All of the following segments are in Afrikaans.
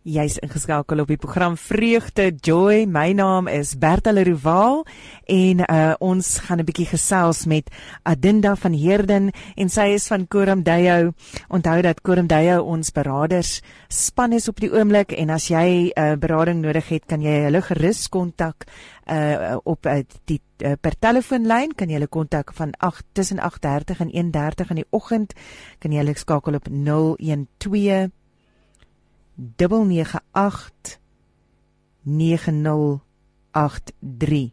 Jy's ingeskakel op die program Vreugde Joy. My naam is Berta Leroux en uh, ons gaan 'n bietjie gesels met Adinda van Heerden en sy is van Koramdeyo. Onthou dat Koramdeyo ons beraders span is op die oomblik en as jy 'n uh, berading nodig het, kan jy hulle gerus kontak uh, op uh, die uh, per telefoonlyn kan jy hulle kontak van 8 tussen 8:30 en 1:30 in die oggend. Kan jy hulle skakel op 012 0898983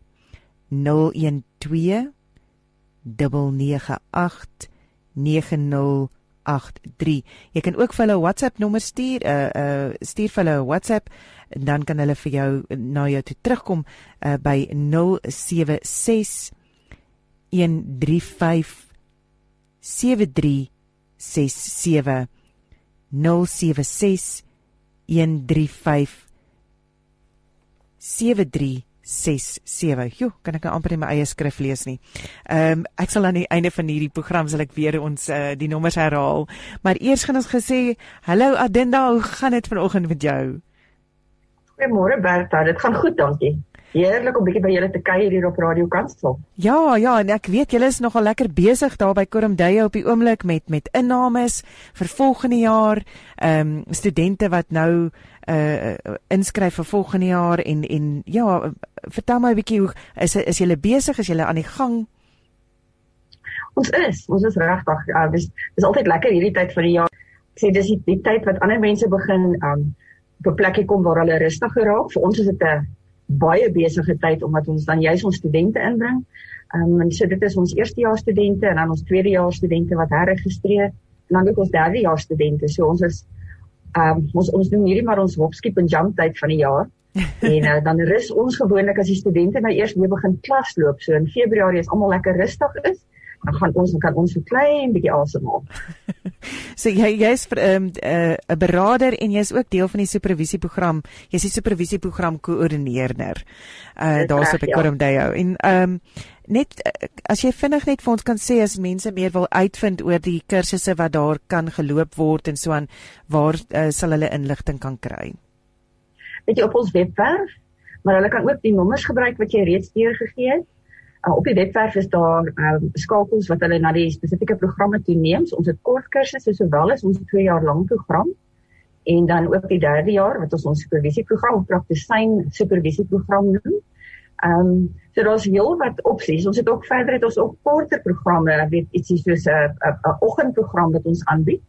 Jy kan ook vir hulle 'n WhatsApp nommer stuur, uh uh stuur vir hulle 'n WhatsApp en dan kan hulle vir jou na jou toe terugkom uh by 076 135 7367 076 135 7367. Jo, kan ek nou amper in my eie skrif lees nie. Ehm um, ek sal aan die einde van hierdie program sal ek weer ons uh, die nommers herhaal. Maar eers gaan ons gesê, "Hallo Adinda, hoe gaan dit vanoggend met jou?" Goeiemôre Bertha, dit gaan goed, dankie. Heerlik om bietjie by julle te kuier hier op Radio Kansel. Ja, ja, en ek weet julle is nogal lekker besig daar by Kormdeye op die oomblik met met innames vir volgende jaar. Ehm um, studente wat nou uh inskryf vir volgende jaar en en ja, vertel my 'n bietjie hoe is is julle besig? Is julle aan die gang? Ons is, ons is regtig. Uh, dis dis altyd lekker hierdie tyd van die jaar. Ek sê dis die, die tyd wat ander mense begin um op 'n plekkie kom waar hulle rustig geraak. Vir ons is dit 'n baie besige tyd omdat ons dan juis ons studente inbring. Ehm um, en so dit is ons eerstejaars studente en dan ons tweedejaars studente wat herregistreer en dan ook ons derdejaars studente. So ons is ehm um, ons ons doen hierdie maar ons hopskip en jump tyd van die jaar. en uh, dan rus ons gewoonlik as die studente nou eers weer begin klas loop. So in Februarie is almal lekker rustig is dan gaan ons kan ons so klein bietjie asemhaal. so jy jy's 'n um, 'n uh, beraader en jy's ook deel van die supervisieprogram. Jy's die supervisieprogram koördineerder. Uh daar's op Ekoromdeyo en ehm um, net uh, as jy vinnig net vir ons kan sê as mense meer wil uitvind oor die kursusse wat daar kan geloop word en so aan waar uh, sal hulle inligting kan kry? Weet jy op ons webwerf, maar hulle kan ook die nommers gebruik wat jy reeds deurgegee het uh, op die webwerf is daar um, skakels wat hulle na die spesifieke programme toe neem. So ons het kort kursusse sowel as ons 2 jaar lank program en dan ook die derde jaar wat ons ons supervisieprogram of praktisyn supervisieprogram noem. Ehm um, so daar's heel wat opsies. Ons het ook verder het ons ook korter programme, weet ietsie soos 'n 'n oggendprogram wat ons aanbied.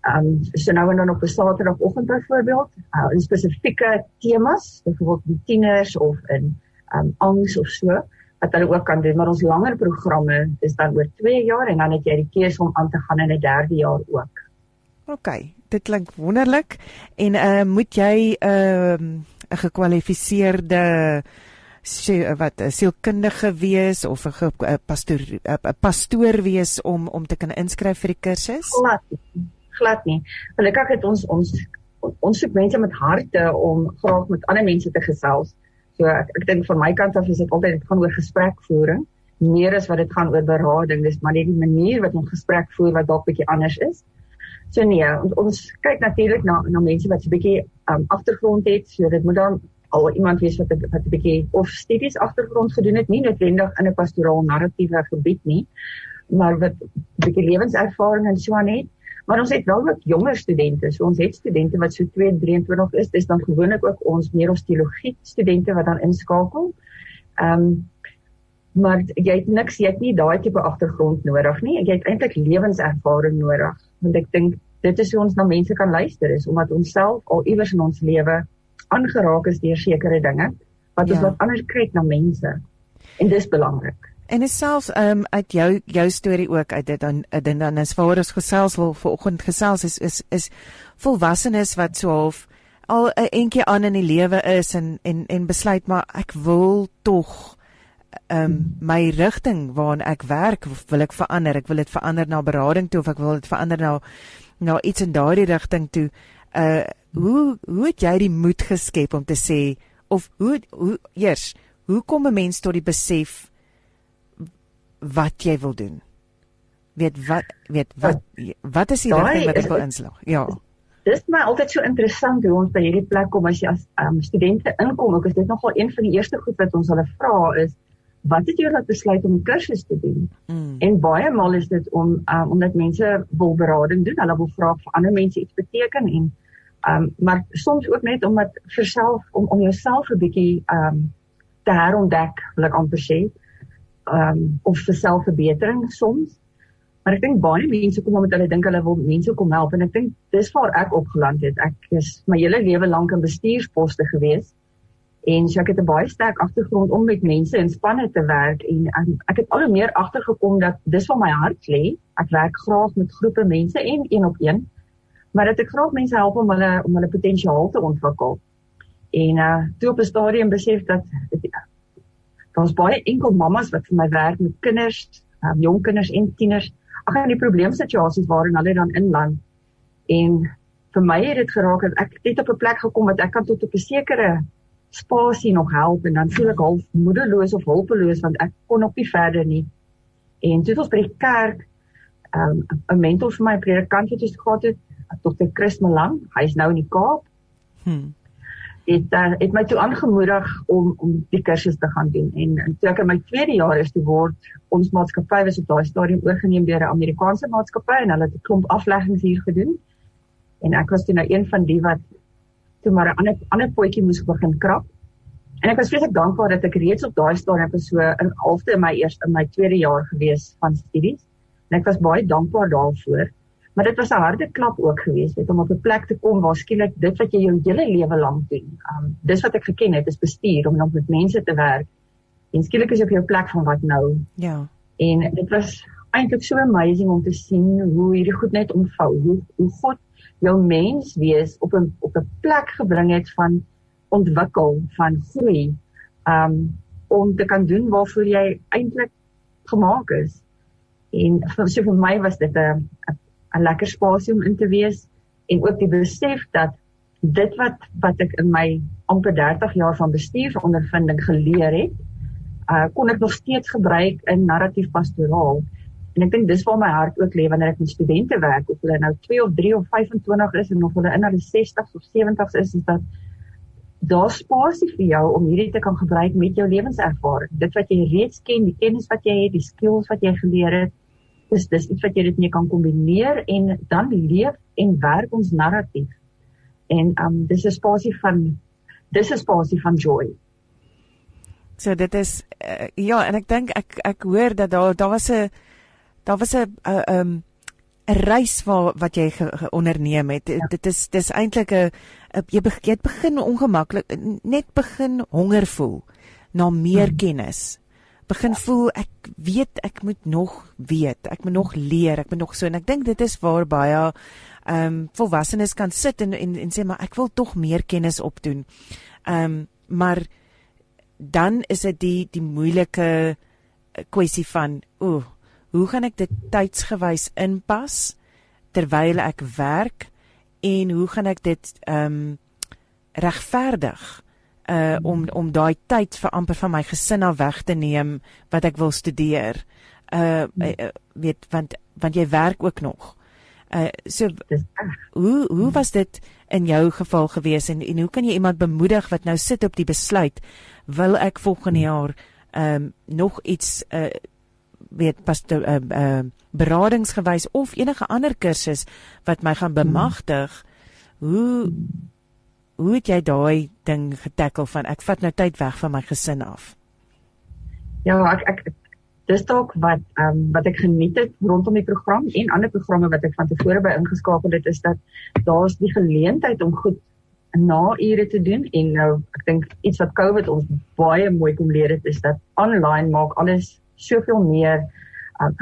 Ehm um, so nou en dan op 'n Saterdagoggend byvoorbeeld, uh, in spesifieke temas, byvoorbeeld die tieners of in ehm um, angs of so wat hulle ook kan doen, maar ons langer programme is dan oor 2 jaar en dan het jy die keuse om aan te gaan in 'n derde jaar ook. OK, dit klink wonderlik. En uh moet jy ehm, 'n uh, gekwalifiseerde wat 'n sielkundige wees of 'n pastoor 'n pastoor wees om om te kan inskryf vir die kursus? Glad, glad nie. Gelukkig het ons ons ons soek mense met harte om graag met ander mense te gesels. So ek ek dink van my kant af is dit altyd dit gaan oor gesprekvoering meer as wat dit gaan oor berading. Dis maar net die manier wat ons gesprek voer wat dalk bietjie anders is. So nee, ons, ons kyk natuurlik na na mense wat 'n bietjie um, agtergrond het. So dit moet dan al iemand wees wat wat 'n bietjie of studies agtergrond gedoen het, nie noodwendig in 'n pastoraal narratiewe gebied nie, maar wat 'n bietjie lewenservaring en so aan het. Maar ons het wel ook jonger studente. So ons het studente wat so 223 is. Dis dan gewoonlik ook ons meer ons teologie studente wat dan inskakel. Ehm um, maar jy het niks, jy het nie daai tipe agtergrond nodig nie. Jy het eintlik lewenservaring nodig. Want ek dink dit is hoe ons na mense kan luister is omdat ons self al iewers in ons lewe aangeraak is deur sekere dinge wat ons ja. wat anders kyk na mense. En dis belangrik. En is selfs um uit jou jou storie ook uit dit dan dan dan is waar ons gesels wil vanoggend gesels is is is volwassenes wat so half al 'n entjie aan in die lewe is en en en besluit maar ek wil tog um my rigting waarna ek werk wil ek verander. Ek wil dit verander na berading toe of ek wil dit verander na na iets in daardie rigting toe. Uh hoe hoe het jy die moed geskep om te sê of hoe hoe eers hoe kom 'n mens tot die besef wat jy wil doen. Weet wat weet wat wat is die rigting wat ek wil inslag? Ja. dis my altyd so interessant hoe ons by hierdie plek kom as jy as um, studente inkom. Ek is dit nogal een van die eerste goed wat ons hulle vra is wat het jou laat besluit om 'n kursus te doen? Mm. En baie maal is dit om um, omdat mense wil berading doen. Hulle wil vra vir ander mense iets beteken en um maar soms ook net om dit vir self om om jouself 'n bietjie um te herontdek, wil ek amper sê. Um of vir selfverbetering soms. Maar ek dink baie mense kom omdat hulle dink hulle wil mense kom help en ek dink dis waar ek opgeland het. Ek is my hele lewe lank in bestuursposte gewees. En so ek het 'n baie sterk agtergrond om met mense in spanne te werk en um, ek het al hoe meer agtergekom dat dis waar my hart lê. Ek werk graag met groepe mense en een op een. Maar dat ek graag mense help om hulle om hulle potensiaal te ontwikkel. En uh toe op 'n stadium besef dat daar's baie enkel mammas wat vir my werk met kinders, um, jong kinders en tieners ag en die probleemsituasies waarin hulle dan inland. En vir my het dit geraak dat ek net op 'n plek gekom het ek kan tot op 'n sekere spasie nog help en dan voel ek half moedeloos of hulpeloos want ek kon op nie verder nie. En toe het ons by die kerk um, 'n mentor vir my predikant wat ons gehad het, Dr. Chris Malang, hy's nou in die Kaap. Hm het uh, het my toe aangemoedig om om die kursus te gaan doen. En, en toe ek in my tweede jaar is te word ons maatskappy was op daai stadium oorgeneem deur 'n Amerikaanse maatskappy en hulle het 'n klomp afleggings hier gedoen. En ek was toe nou een van die wat toe maar 'n ander ander potjie moes begin krap. En ek was vreeslik dankbaar dat ek reeds op daai stadium so in halfte in my eerste in my tweede jaar gewees van studies. En ek was baie dankbaar daarvoor Maar dit was 'n harde klap ook geweest het om op 'n plek te kom waar skielik dit wat jy jou hele lewe lank doen. Um dis wat ek geken het is bestuur om nog met mense te werk. En skielik is jy op jou plek van wat nou? Ja. En dit was eintlik so amazing om te sien hoe hierdie goed net omvou. Hoe hoe God jou mens wees op 'n op 'n plek gebring het van ontwikkel, van groei. Um om te kan doen waarvoor jy eintlik gemaak is. En so vir my was dit 'n 'n lekker spasie om in te wees en ook die besef dat dit wat wat ek in my amper 30 jaar van bestuursondervinding geleer het, uh kon ek nog steeds gebruik in narratief pastoraal. En ek dink dis waar my hart ook lê wanneer ek met studente werk, of hulle nou 2 of 3 of 25 is en of hulle in hulle 60s of 70s is, is dat daar spasie vir jou om hierdie te kan gebruik met jou lewenservaring. Dit wat jy reeds ken, die kennis wat jy het, die skills wat jy geleer het, dis dis iets wat jy dit mee kan kombineer en dan leef en werk ons narratief. En um dis 'n spasie van dis 'n spasie van joy. So dit is uh, ja en ek dink ek ek hoor dat daar daar was 'n daar was 'n uh, um 'n reis wat wat jy ge, ge onderneem het. Ja. Dit is dis eintlik 'n jy, be, jy begin ongemaklik net begin honger voel na meer hmm. kennis begin voel ek weet ek moet nog weet, ek moet nog leer, ek moet nog so en ek dink dit is waar baie ehm um, volwassenes kan sit en, en en sê maar ek wil tog meer kennis opdoen. Ehm um, maar dan is dit die die moeilike eh, kwessie van o, hoe gaan ek dit tydsgewys inpas terwyl ek werk en hoe gaan ek dit ehm um, regverdig? Uh om om daai tyd vir amper van my gesin af weg te neem wat ek wil studeer. Uh, uh weet want want jy werk ook nog. Uh so hoe hoe was dit in jou geval gewees en en hoe kan jy iemand bemoedig wat nou sit op die besluit wil ek volgende jaar um nog iets uh weet pas te uh, uh beradingsgewys of enige ander kursus wat my gaan bemagtig? Hoe hoe het jy daai ding getackle van ek vat nou tyd weg van my gesin af? Ja, ek ek dis dalk wat ehm um, wat ek geniet het rondom die program en ander programme wat ek van tevore by ingeskakel het is dat daar's die geleentheid om goed na ure te doen en nou ek dink iets wat COVID ons baie mooi kom leer het is dat online maak alles soveel meer um,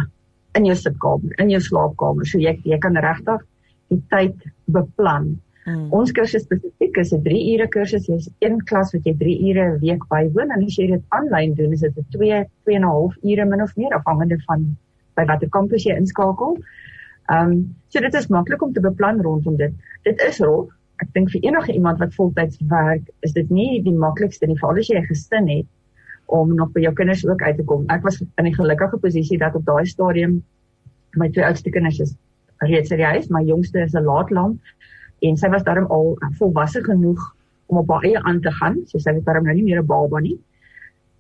in jou sitkamer, in jou slaapkamer. So jy jy kan regtig die tyd beplan Hmm. Ons kursus spesifiek is 'n 3 ure kursus. Jy's een klas wat jy 3 ure 'n week bywoon en as jy dit aanlyn doen, is dit 'n 2 2 en 'n half ure min of meer afhangende van by watter kampus jy inskakel. Ehm um, so dit is maklik om te beplan rondom dit. Dit is rof. Ek dink vir enige iemand wat voltyds werk, is dit nie die maklikste nie, veral as jy 'n gesin het om nog by jou kinders ook uit te kom. Ek was in 'n gelukkige posisie dat op daai stadium my twee oudste kinders is reeds uit die huis, my jongste is 'n laatlam en sy was daarom al volwasse genoeg om op haar eie aan te gaan. So sy was daarom nou nie meer 'n baba nie.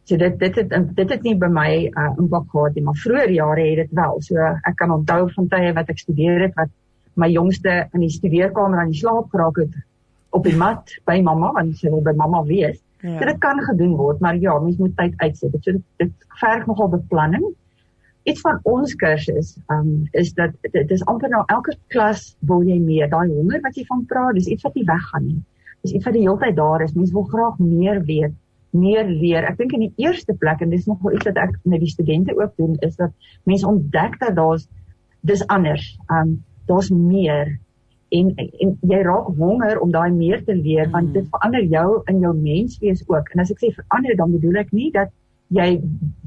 So dit dit het dit het nie by my uh, impak gehad nie, maar vroeër jare het dit wel. So ek kan onthou van tye wat ek studeer het wat my jongste in die studeerkamer aan die slaap geraak het op die mat by mamma want sy wil by mamma wees. Ja. So dit kan gedoen word, maar ja, mens moet tyd uitsit. Dit so dit verg nogal beplanning. Iets van ons kursus um, is dat dit is amper nou elke klas wil jy meer. Daai honger wat jy van praat, dis iets wat nie weggaan nie. Dis iets wat die hele tyd daar is. Mens wil graag meer weet meer leer. Ek dink in die eerste plek en dis nog wel iets wat ek met die studente ook doen is dat mense ontdek dat daar's dis anders. Um daar's meer en en jy raak honger om daai meer te leer mm. want dit verander jou in jou menswees ook. En as ek sê verander dan bedoel ek nie dat jy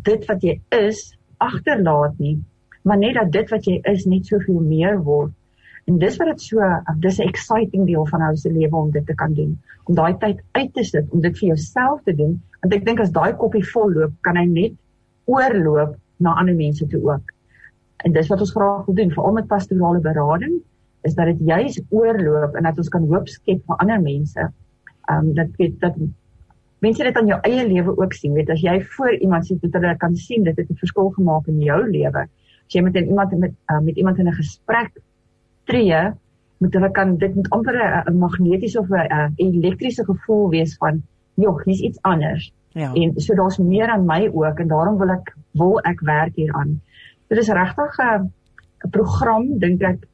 dit wat jy is agterlaat nie, maar net dat dit wat jy is net soveel meer word. En dis wat dit so dis 'n exciting deel van ons lewe om dit te kan doen. Om daai tyd uit te sit om dit vir jouself te doen, want ek dink as daai koppie vol loop, kan hy net oorloop na ander mense toe ook. En dis wat ons graag wil doen, veral met pastorale berading, is dat dit juis oorloop en dat ons kan hoop skep vir ander mense. Ehm um, dat weet dat mense dit aan jou eie lewe ook sien. Weet as jy voor iemand sit dat hulle kan sien dit het 'n verskil gemaak in jou lewe. As jy met iemand met uh, met iemand in 'n gesprek tree moet hulle kan dit moet amper 'n magnetiese of 'n elektriese gevoel wees van jog, hier's iets anders. Ja. En so daar's meer aan my ook en daarom wil ek wil ek werk hieraan. Dit is regtig 'n 'n program dink ek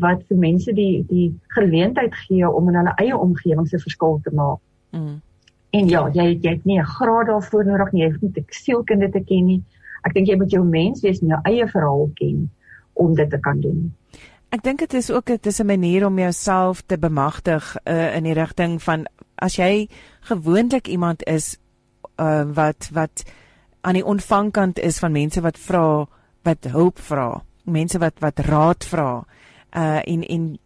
wat vir mense die die geleentheid gee om in hulle eie omgewing se verskil te maak. Mm. En ja, jy jy het nie 'n graad daarvoor nodig nie, jy hoef nie te sielkunde te ken nie. Ek dink jy moet jou mens wees en jou eie verhaal ken om dit te kan doen. Ek dink dit is ook 'n dis 'n manier om jouself te bemagtig uh, in die rigting van as jy gewoonlik iemand is uh, wat wat aan die ontvangkant is van mense wat vra wat hulp vra, mense wat wat raad vra. Uh en en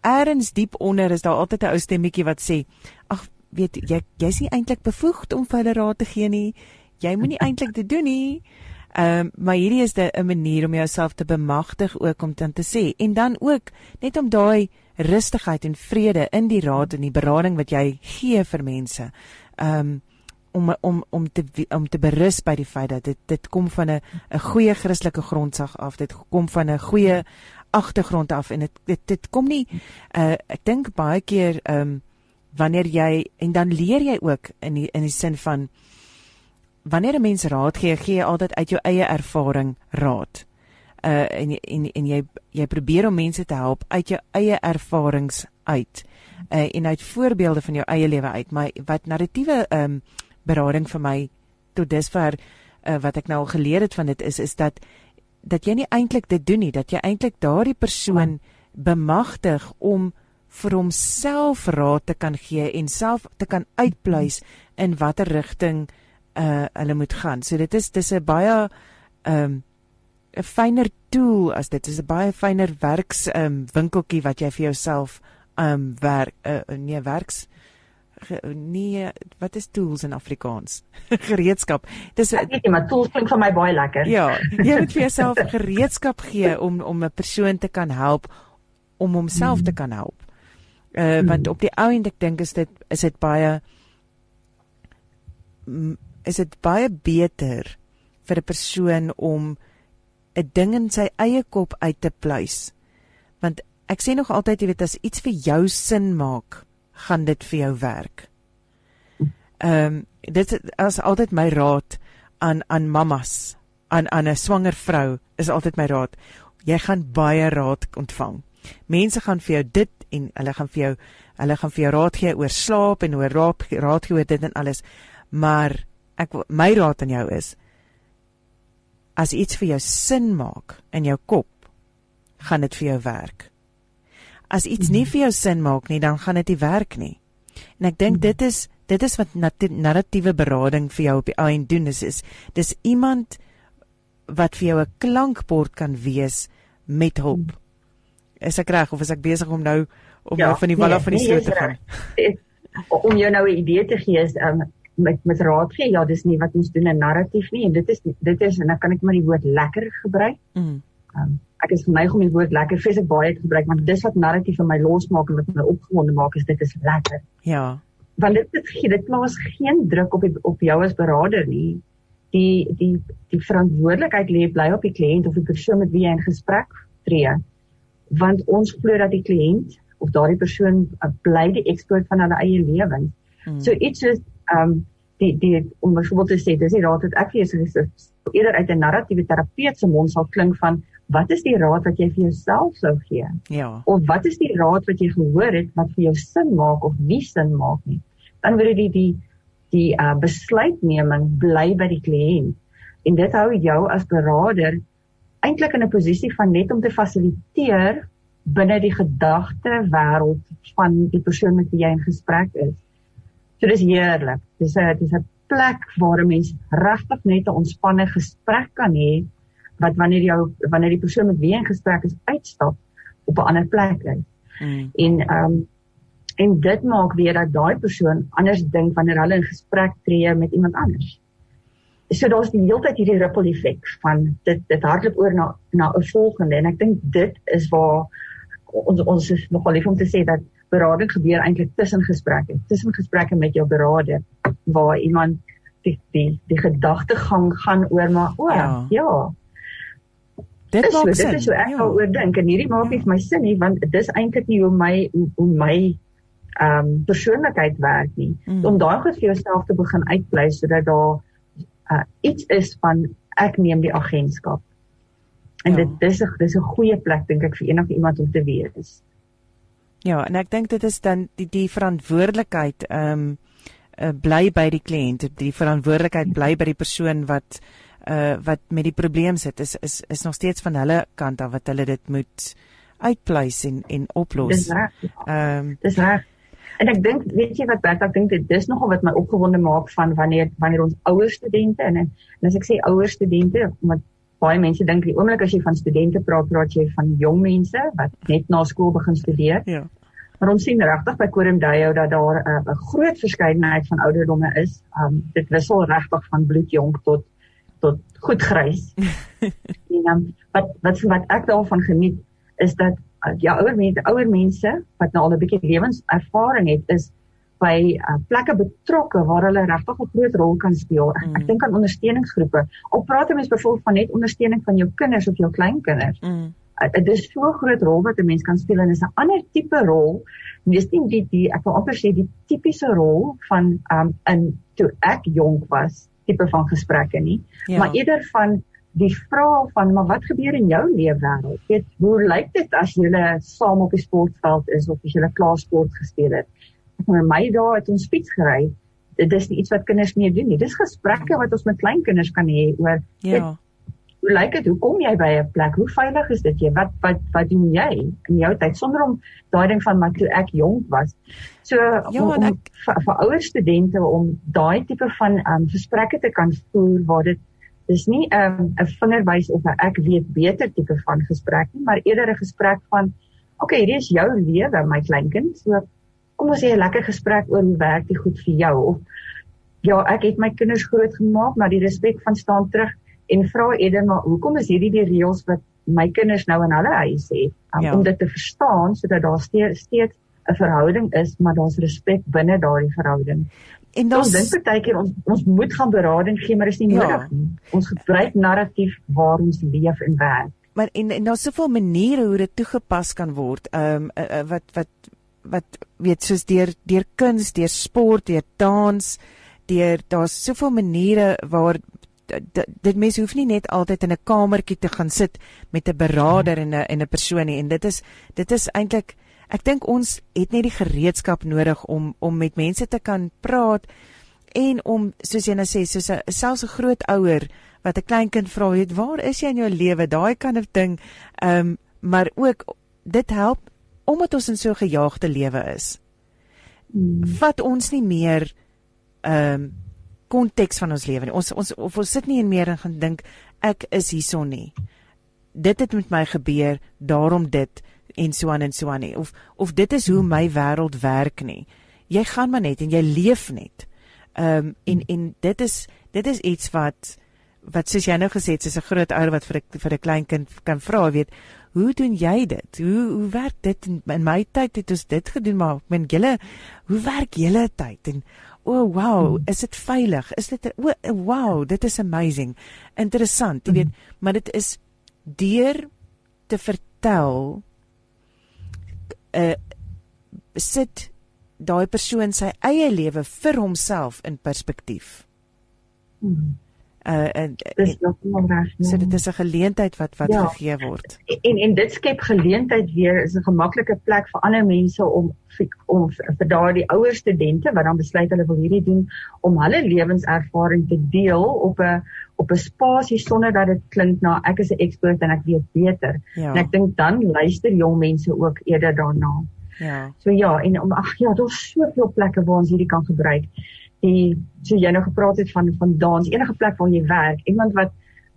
ergens diep onder is daar altyd 'n ou stemmetjie wat sê, "Ag, weet jy, jy's nie eintlik bevoegd om vir hulle raad te gee nie. Jy moenie eintlik dit doen nie." Ehm um, maar hierdie is 'n manier om jouself te bemagtig ook om dan te sê en dan ook net om daai rustigheid en vrede in die raad en die berading wat jy gee vir mense. Ehm um, om om om te om te berus by die feit dat dit dit kom van 'n 'n goeie Christelike grondsag af. Dit kom van 'n goeie agtergrond af en dit dit dit kom nie uh, ek dink baie keer ehm um, wanneer jy en dan leer jy ook in die, in die sin van wanneer 'n mens raad gee, gee jy altyd uit jou eie ervaring raad. Uh en en en jy jy probeer om mense te help uit jou eie ervarings uit. Uh en uit voorbeelde van jou eie lewe uit. Maar wat narratiewe um berading vir my tot dusver uh wat ek nou al geleer het van dit is is dat dat jy nie eintlik dit doen nie, dat jy eintlik daardie persoon bemagtig om vir homself raad te kan gee en self te kan uitpleis in watter rigting uh hulle moet gaan. So dit is dis 'n baie um 'n fyner tool as dit is 'n baie fyner werks um winkeltjie wat jy vir jouself um werk uh, nee werks nee wat is tools in Afrikaans? gereedskap. Dis ek weet nie, maar tools klink vir my baie lekker. ja, jy moet vir jouself gereedskap gee om om 'n persoon te kan help om homself mm. te kan help. Uh mm. want op die ou end ek dink is dit is dit baie is dit baie beter vir 'n persoon om 'n ding in sy eie kop uit te pleis. Want ek sê nog altyd jy weet as iets vir jou sin maak, gaan dit vir jou werk. Ehm um, dit is altyd my raad aan aan mammas, aan aan 'n swanger vrou is altyd my raad. Jy gaan baie raad ontvang. Mense gaan vir jou dit en hulle gaan vir jou hulle gaan vir jou raad gee oor slaap en oor raad, raad gee oor dit en alles. Maar ek my raad aan jou is as iets vir jou sin maak in jou kop, gaan dit vir jou werk. As iets nie mhm. vir jou sin maak nie, dan gaan dit nie werk nie. En ek dink mhm. dit is dit is wat narratiewe berading vir jou op die einde doen is is dis iemand wat vir jou 'n klankbord kan wees met hulp. Is ek reg of is ek besig om nou om ja, nou van die wal nee, af van die sloot te gaan? Om jou nou 'n idee te gee is um, met met raad gee. Ja, dis nie wat ons doen 'n narratief nie en dit is dit is en dan kan ek maar die woord lekker gebruik. Mm. um, ek is geneig om die woord lekker vreeslik baie te gebruik want dis wat narratief in my losmaak en wat my opgewonde maak is dit is lekker. Ja. Want dit dit dit plaas geen druk op die, op jou as beraader nie. Die die die verantwoordelikheid lê bly op die kliënt of die persoon met wie jy in gesprek tree. Want ons glo dat die kliënt of daardie persoon uh, bly die ekspert van hulle eie lewens. Hmm. So iets is ehm um, die die om byvoorbeeld te sê dis die raad wat ek vir jou sê eerder uit 'n narratiewe terapeut se mond sal klink van wat is die raad wat jy vir jouself sou gee? Ja. Of wat is die raad wat jy gehoor het wat vir jou sin maak of nie sin maak nie? Dan word dit die die die uh, besluitneming bly by die kliënt en dit hou jou as beraader eintlik in 'n posisie van net om te fasiliteer binne die gedagte wêreld van die persoon met wie jy in gesprek is. So dis heerlik. Dis 'n dis 'n plek waar 'n mens regtig net 'n ontspanne gesprek kan hê wat wanneer jou wanneer die persoon met wie jy in gesprek is uitstap op 'n ander plek is. Mm. En ehm um, en dit maak weer dat daai persoon anders dink wanneer hulle in gesprek tree met iemand anders. So daar's die hele tyd hierdie ripple effek van dit dit hardloop oor na na 'n volgende en ek dink dit is waar ons ons is nogal lief om te sê dat berading gebeur eintlik tussen gesprekke, tussen gesprekke met jou beraader waar iemand die die die gedagtegang gaan oor maar o, ja. ja. Dit is so, sin. Dit is so ek ja. oor dink en hierdie maak nie ja. vir my sin nie want dit is eintlik nie hoe my hoe, hoe my ehm um, persoonlikheid werk nie. Mm. Om daai goed vir jouself te begin uitplei sodat daar uh, iets is van ek neem die agentskap. En ja. dit dis 'n dis 'n goeie plek dink ek vir enige iemand om te wees. Ja, en ek dink dit is dan die die verantwoordelikheid ehm um, uh, bly by die kliënt. Die verantwoordelikheid bly by die persoon wat uh wat met die probleem sit. Is is is nog steeds van hulle kant af wat hulle dit moet uitpleis en en oplos. Dis reg. Ehm um, dis reg. En ek dink weet jy wat Bert ek dink dit dis nogal wat my opgewonde maak van wanneer wanneer ons ouer studente en en as ek sê ouer studente omdat baie mense dink die oomblik as jy van studente praat, praat jy van jong mense wat net na skool begin studeer. Ja. Maar ons sien regtig by Quorum Deo dat daar 'n uh, groot verskeidenheid van ouderdomme is. Um dit wissel regtig van bloedjonk tot tot goed grys. en um, wat wat wat ek daarvan geniet is dat uh, ja ouer mense, ouer mense wat nou al 'n bietjie lewenservaring het, is by uh, plekke betrokke waar hulle regtig 'n groot rol kan speel. Mm. Ek dink aan ondersteuningsgroepe. Op praat mense byvoorbeeld van net ondersteuning van jou kinders of jou kleinkinders. Mm. Uh, dit is so 'n groot rol wat 'n mens kan speel en is 'n ander tipe rol. Dis nie die die ek wil amper sê die tipiese rol van um in toe ek jonk was tipe van gesprekke nie, ja. maar eerder van die vraag van maar wat gebeur in jou lewe wêreld? Weet hoe lyk dit as jy saam op die sportveld is of as jy 'n klaarsport gespeel het? vir my dae het ons fiets gery. Dit is nie iets wat kinders meer doen nie. Dis gesprekke wat ons met kleinkinders kan hê oor Ja. Hoe lyk dit? Hoe kom jy by 'n plek? Hoe veilig is dit jy? Wat wat wat doen jy in jou tyd sonder om daai ding van maar toe ek jonk was. So ja, om, om ek... vir, vir ouer studente om daai tipe van um gesprekke te kan voer waar dit dis nie 'n um, 'n vingerwys of 'n ek weet beter tipe van gesprek nie, maar eerder 'n gesprek van okay, hierdie is jou lewe, my kleinkind. So kom ons hê 'n lekker gesprek oor hoe werk dit goed vir jou of ja, ek het my kinders groot gemaak, maar die respek van staan terug en vra eerder maar hoekom is hierdie die reëls wat my kinders nou in hulle huis het um, ja. om dit te verstaan sodat daar steeds 'n verhouding is, maar daar's respek binne daardie verhouding. En dan dink partykeer ons ons moet gaan berading gee, maar dit is nie ja. nodig nie. Ons gebruik narratief waar ons leef en werk. Maar en en daar's soveel maniere hoe dit toegepas kan word. Ehm um, uh, uh, wat wat wat weet soos deur deur kuns, deur sport, deur dans, deur daar's soveel maniere waar dit mens hoef nie net altyd in 'n kamertjie te gaan sit met 'n beraader en 'n en 'n persoon nie en dit is dit is eintlik ek dink ons het net die gereedskap nodig om om met mense te kan praat en om soos jy nou sê soos 'n selfs 'n groot ouer wat 'n klein kind vra weet waar is jy in jou lewe daai kan 'n ding ehm um, maar ook dit help omdat ons in so 'n gejaagde lewe is. Hmm. Wat ons nie meer ehm um, konteks van ons lewe nie. Ons ons of ons sit nie in meer en gaan dink ek is hierson nie. Dit het met my gebeur, daarom dit en so aan en so aan nie. Of of dit is hoe my wêreld werk nie. Jy gaan maar net en jy leef net. Ehm um, en en dit is dit is iets wat wat soos jy nou gesê het, soos 'n groot ouer wat vir 'n vir 'n klein kind kan vra, weet, hoe doen jy dit? Hoe hoe werk dit in, in my tyd het ons dit gedoen, maar ek meen julle, hoe werk julle tyd? En o, oh, wow, mm. is dit veilig? Is dit o, oh, wow, dit is amazing. Interessant, jy weet, maar dit is deur te vertel uh sit daai persoon sy eie lewe vir homself in perspektief. Hmm. Uh en dis nog nie reg nie. So dit is 'n geleentheid wat wat ja. gegee word. En en dit skep geleentheid weer is 'n gemaklike plek vir ander mense om om vir daardie ouer studente wat dan besluit hulle wil hierdie doen om hulle lewenservaring te deel op 'n op 'n spasie sonder dat dit klink na ek is 'n ekspert en ek weet beter. Ja. En ek dink dan luister jong mense ook eerder daarna. Ja. So ja, en om ag ja, daar's soveel plekke waar ons hierdie kan gebruik. En so jy nou gepraat het van van dans, enige plek waar jy werk, iemand wat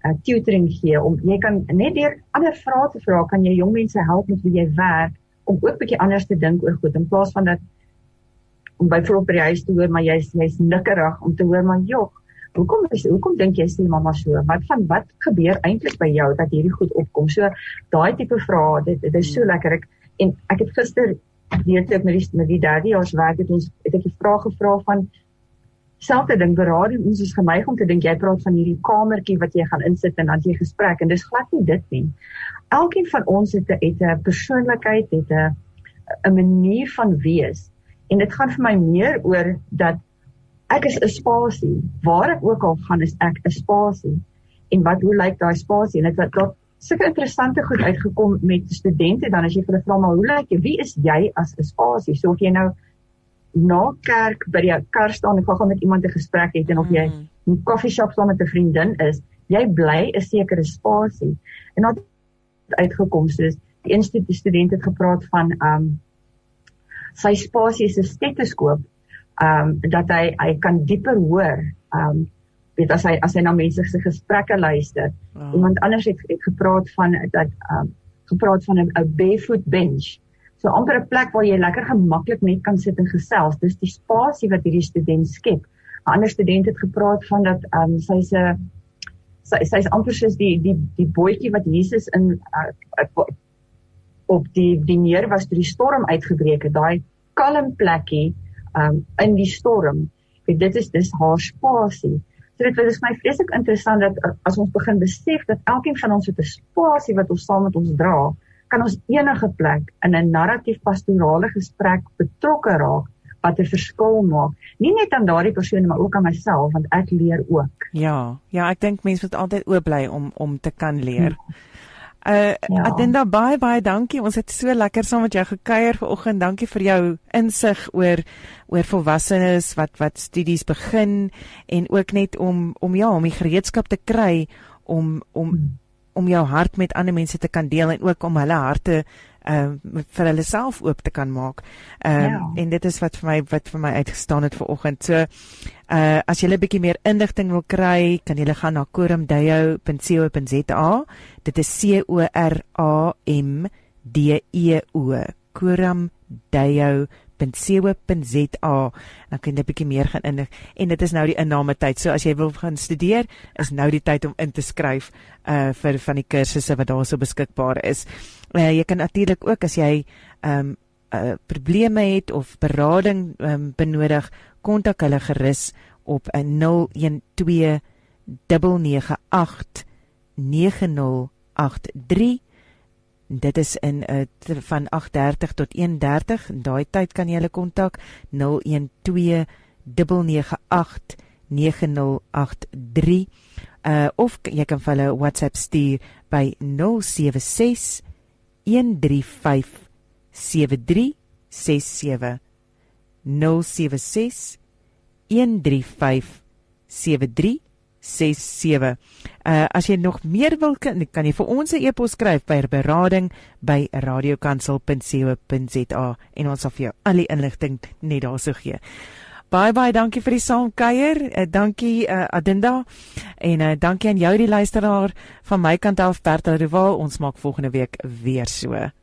uh, tutoring gee om jy kan net deur ander vrae te vra, kan jy jong mense help met hoe jy werk om ook bietjie anders te dink oor goed in plaas van dat om byvoorbeeld by die huis te hoor maar jy's jy's nikkerig om te hoor maar jog hoekom is hoekom dink jy sê mamma so? Wat van wat gebeur eintlik by jou dat hierdie goed opkom? So daai tipe vrae dit dit is so lekker. Ek en ek het gister weet ek met die met die daddy ons werk het ons het ek 'n vraag gevra van selfde ding berading ons is geneig om te dink jy praat van hierdie kamertjie wat jy gaan insit en dan jy gesprek en dis glad nie dit nie. Elkeen van ons het 'n het 'n persoonlikheid, het 'n 'n manier van wees en dit gaan vir my meer oor dat ek is 'n spasie. Waar ek ook al gaan is ek 'n spasie. En wat hoe lyk daai spasie? En dit het sulke interessante goed uitgekom met studente dan as jy vir hulle vra maar hoe lyk jy wie is jy as 'n spasie so of jy nou na kerk by die kar staan en gou met iemand 'n gesprek het en of jy mm. in 'n koffieshop saam met 'n vriendin is jy bly 'n sekere spasie en dan uitgekom soos die instituut student het gepraat van um sy spasie is 'n stetoskoop um dat hy hy kan dieper hoor um weet as hy as hy na mense se gesprekke luister. Oh. Iemand anders het het gepraat van dat um gepraat van 'n barefoot bench. So amper 'n plek waar jy lekker gemaklik net kan sit en gesels. Dis die spasie wat hierdie student skep. 'n Ander student het gepraat van dat um sy's 'n sy sy's amper soos die die die bootjie wat Jesus in uh, op die die neer was toe die storm uitgebreek het. Daai kalm plekkie um in die storm. Weet dit is dis haar spasie. So dit is my vreeslik interessant dat uh, as ons begin besef dat elkeen van ons het 'n spasie wat ons saam met ons dra, kan ons enige plek in 'n narratief pastorale gesprek betrokke raak wat 'n verskil maak. Nie net aan daardie persoon maar ook aan myself want ek leer ook. Ja, ja, ek dink mense moet altyd oop bly om om te kan leer. Uh ja. Adinda baie baie dankie. Ons het so lekker saam met jou gekuier vanoggend. Dankie vir jou insig oor oor volwassenes wat wat studies begin en ook net om om ja, om die gereedskap te kry om om hmm. Om jou hart met ander mense te kan deel en ook om hulle harte uh vir hulle self oop te kan maak. Ehm uh, ja. en dit is wat vir my wat vir my uitgestaan het vanoggend. So uh as jy 'n bietjie meer inligting wil kry, kan jy gaan na koramdeyo.co.za. Dit is C O R A M D E O. koramdeyo .co.za dan kan jy 'n bietjie meer gaan inlig en dit is nou die inname tyd. So as jy wil gaan studeer, is nou die tyd om in te skryf uh vir van die kursusse wat daarso beskikbaar is. Uh, jy kan natuurlik ook as jy um uh probleme het of berading um benodig, kontak hulle gerus op 'n 012 998 9083 dit is in uh, van 8:30 tot 1:30 en daai tyd kan jy hulle kontak 012 998 9083 uh of jy kan vir hulle WhatsApp stuur by 076 135 7367 076 135 7367 07653667. Uh as jy nog meer wil kan, kan jy vir ons 'n e-pos skryf by berading@radiokansel.co.za en ons sal vir jou al die inligting net daarso gee. Baie baie dankie vir die saamkuier. Uh, dankie uh, Adinda en uh, dankie aan jou die luisteraar van my kant af Bertel Rival. Ons maak volgende week weer so.